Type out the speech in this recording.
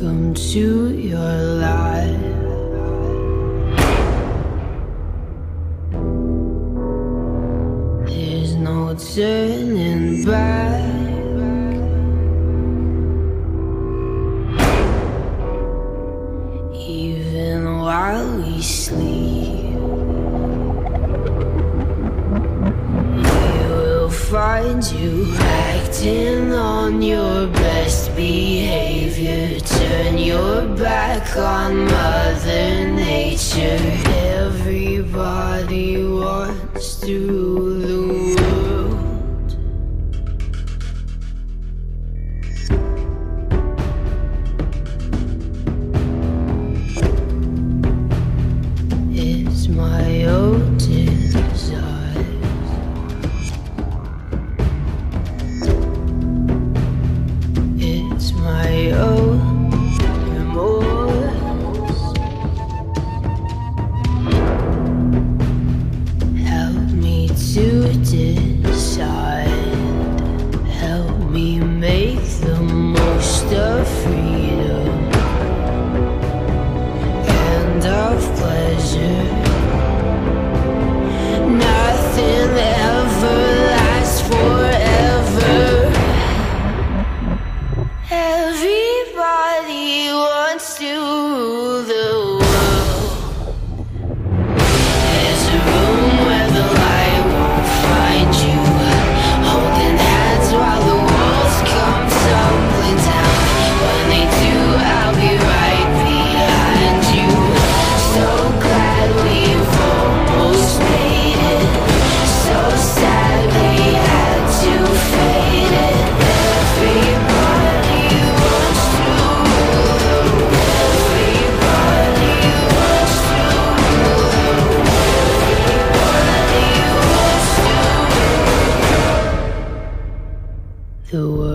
Welcome to your life. There's no turning back. Even while we sleep. find you Acting on your best behavior. Turn your back on Mother Nature. Everybody wants to decide. Help me make the most of free. who uh,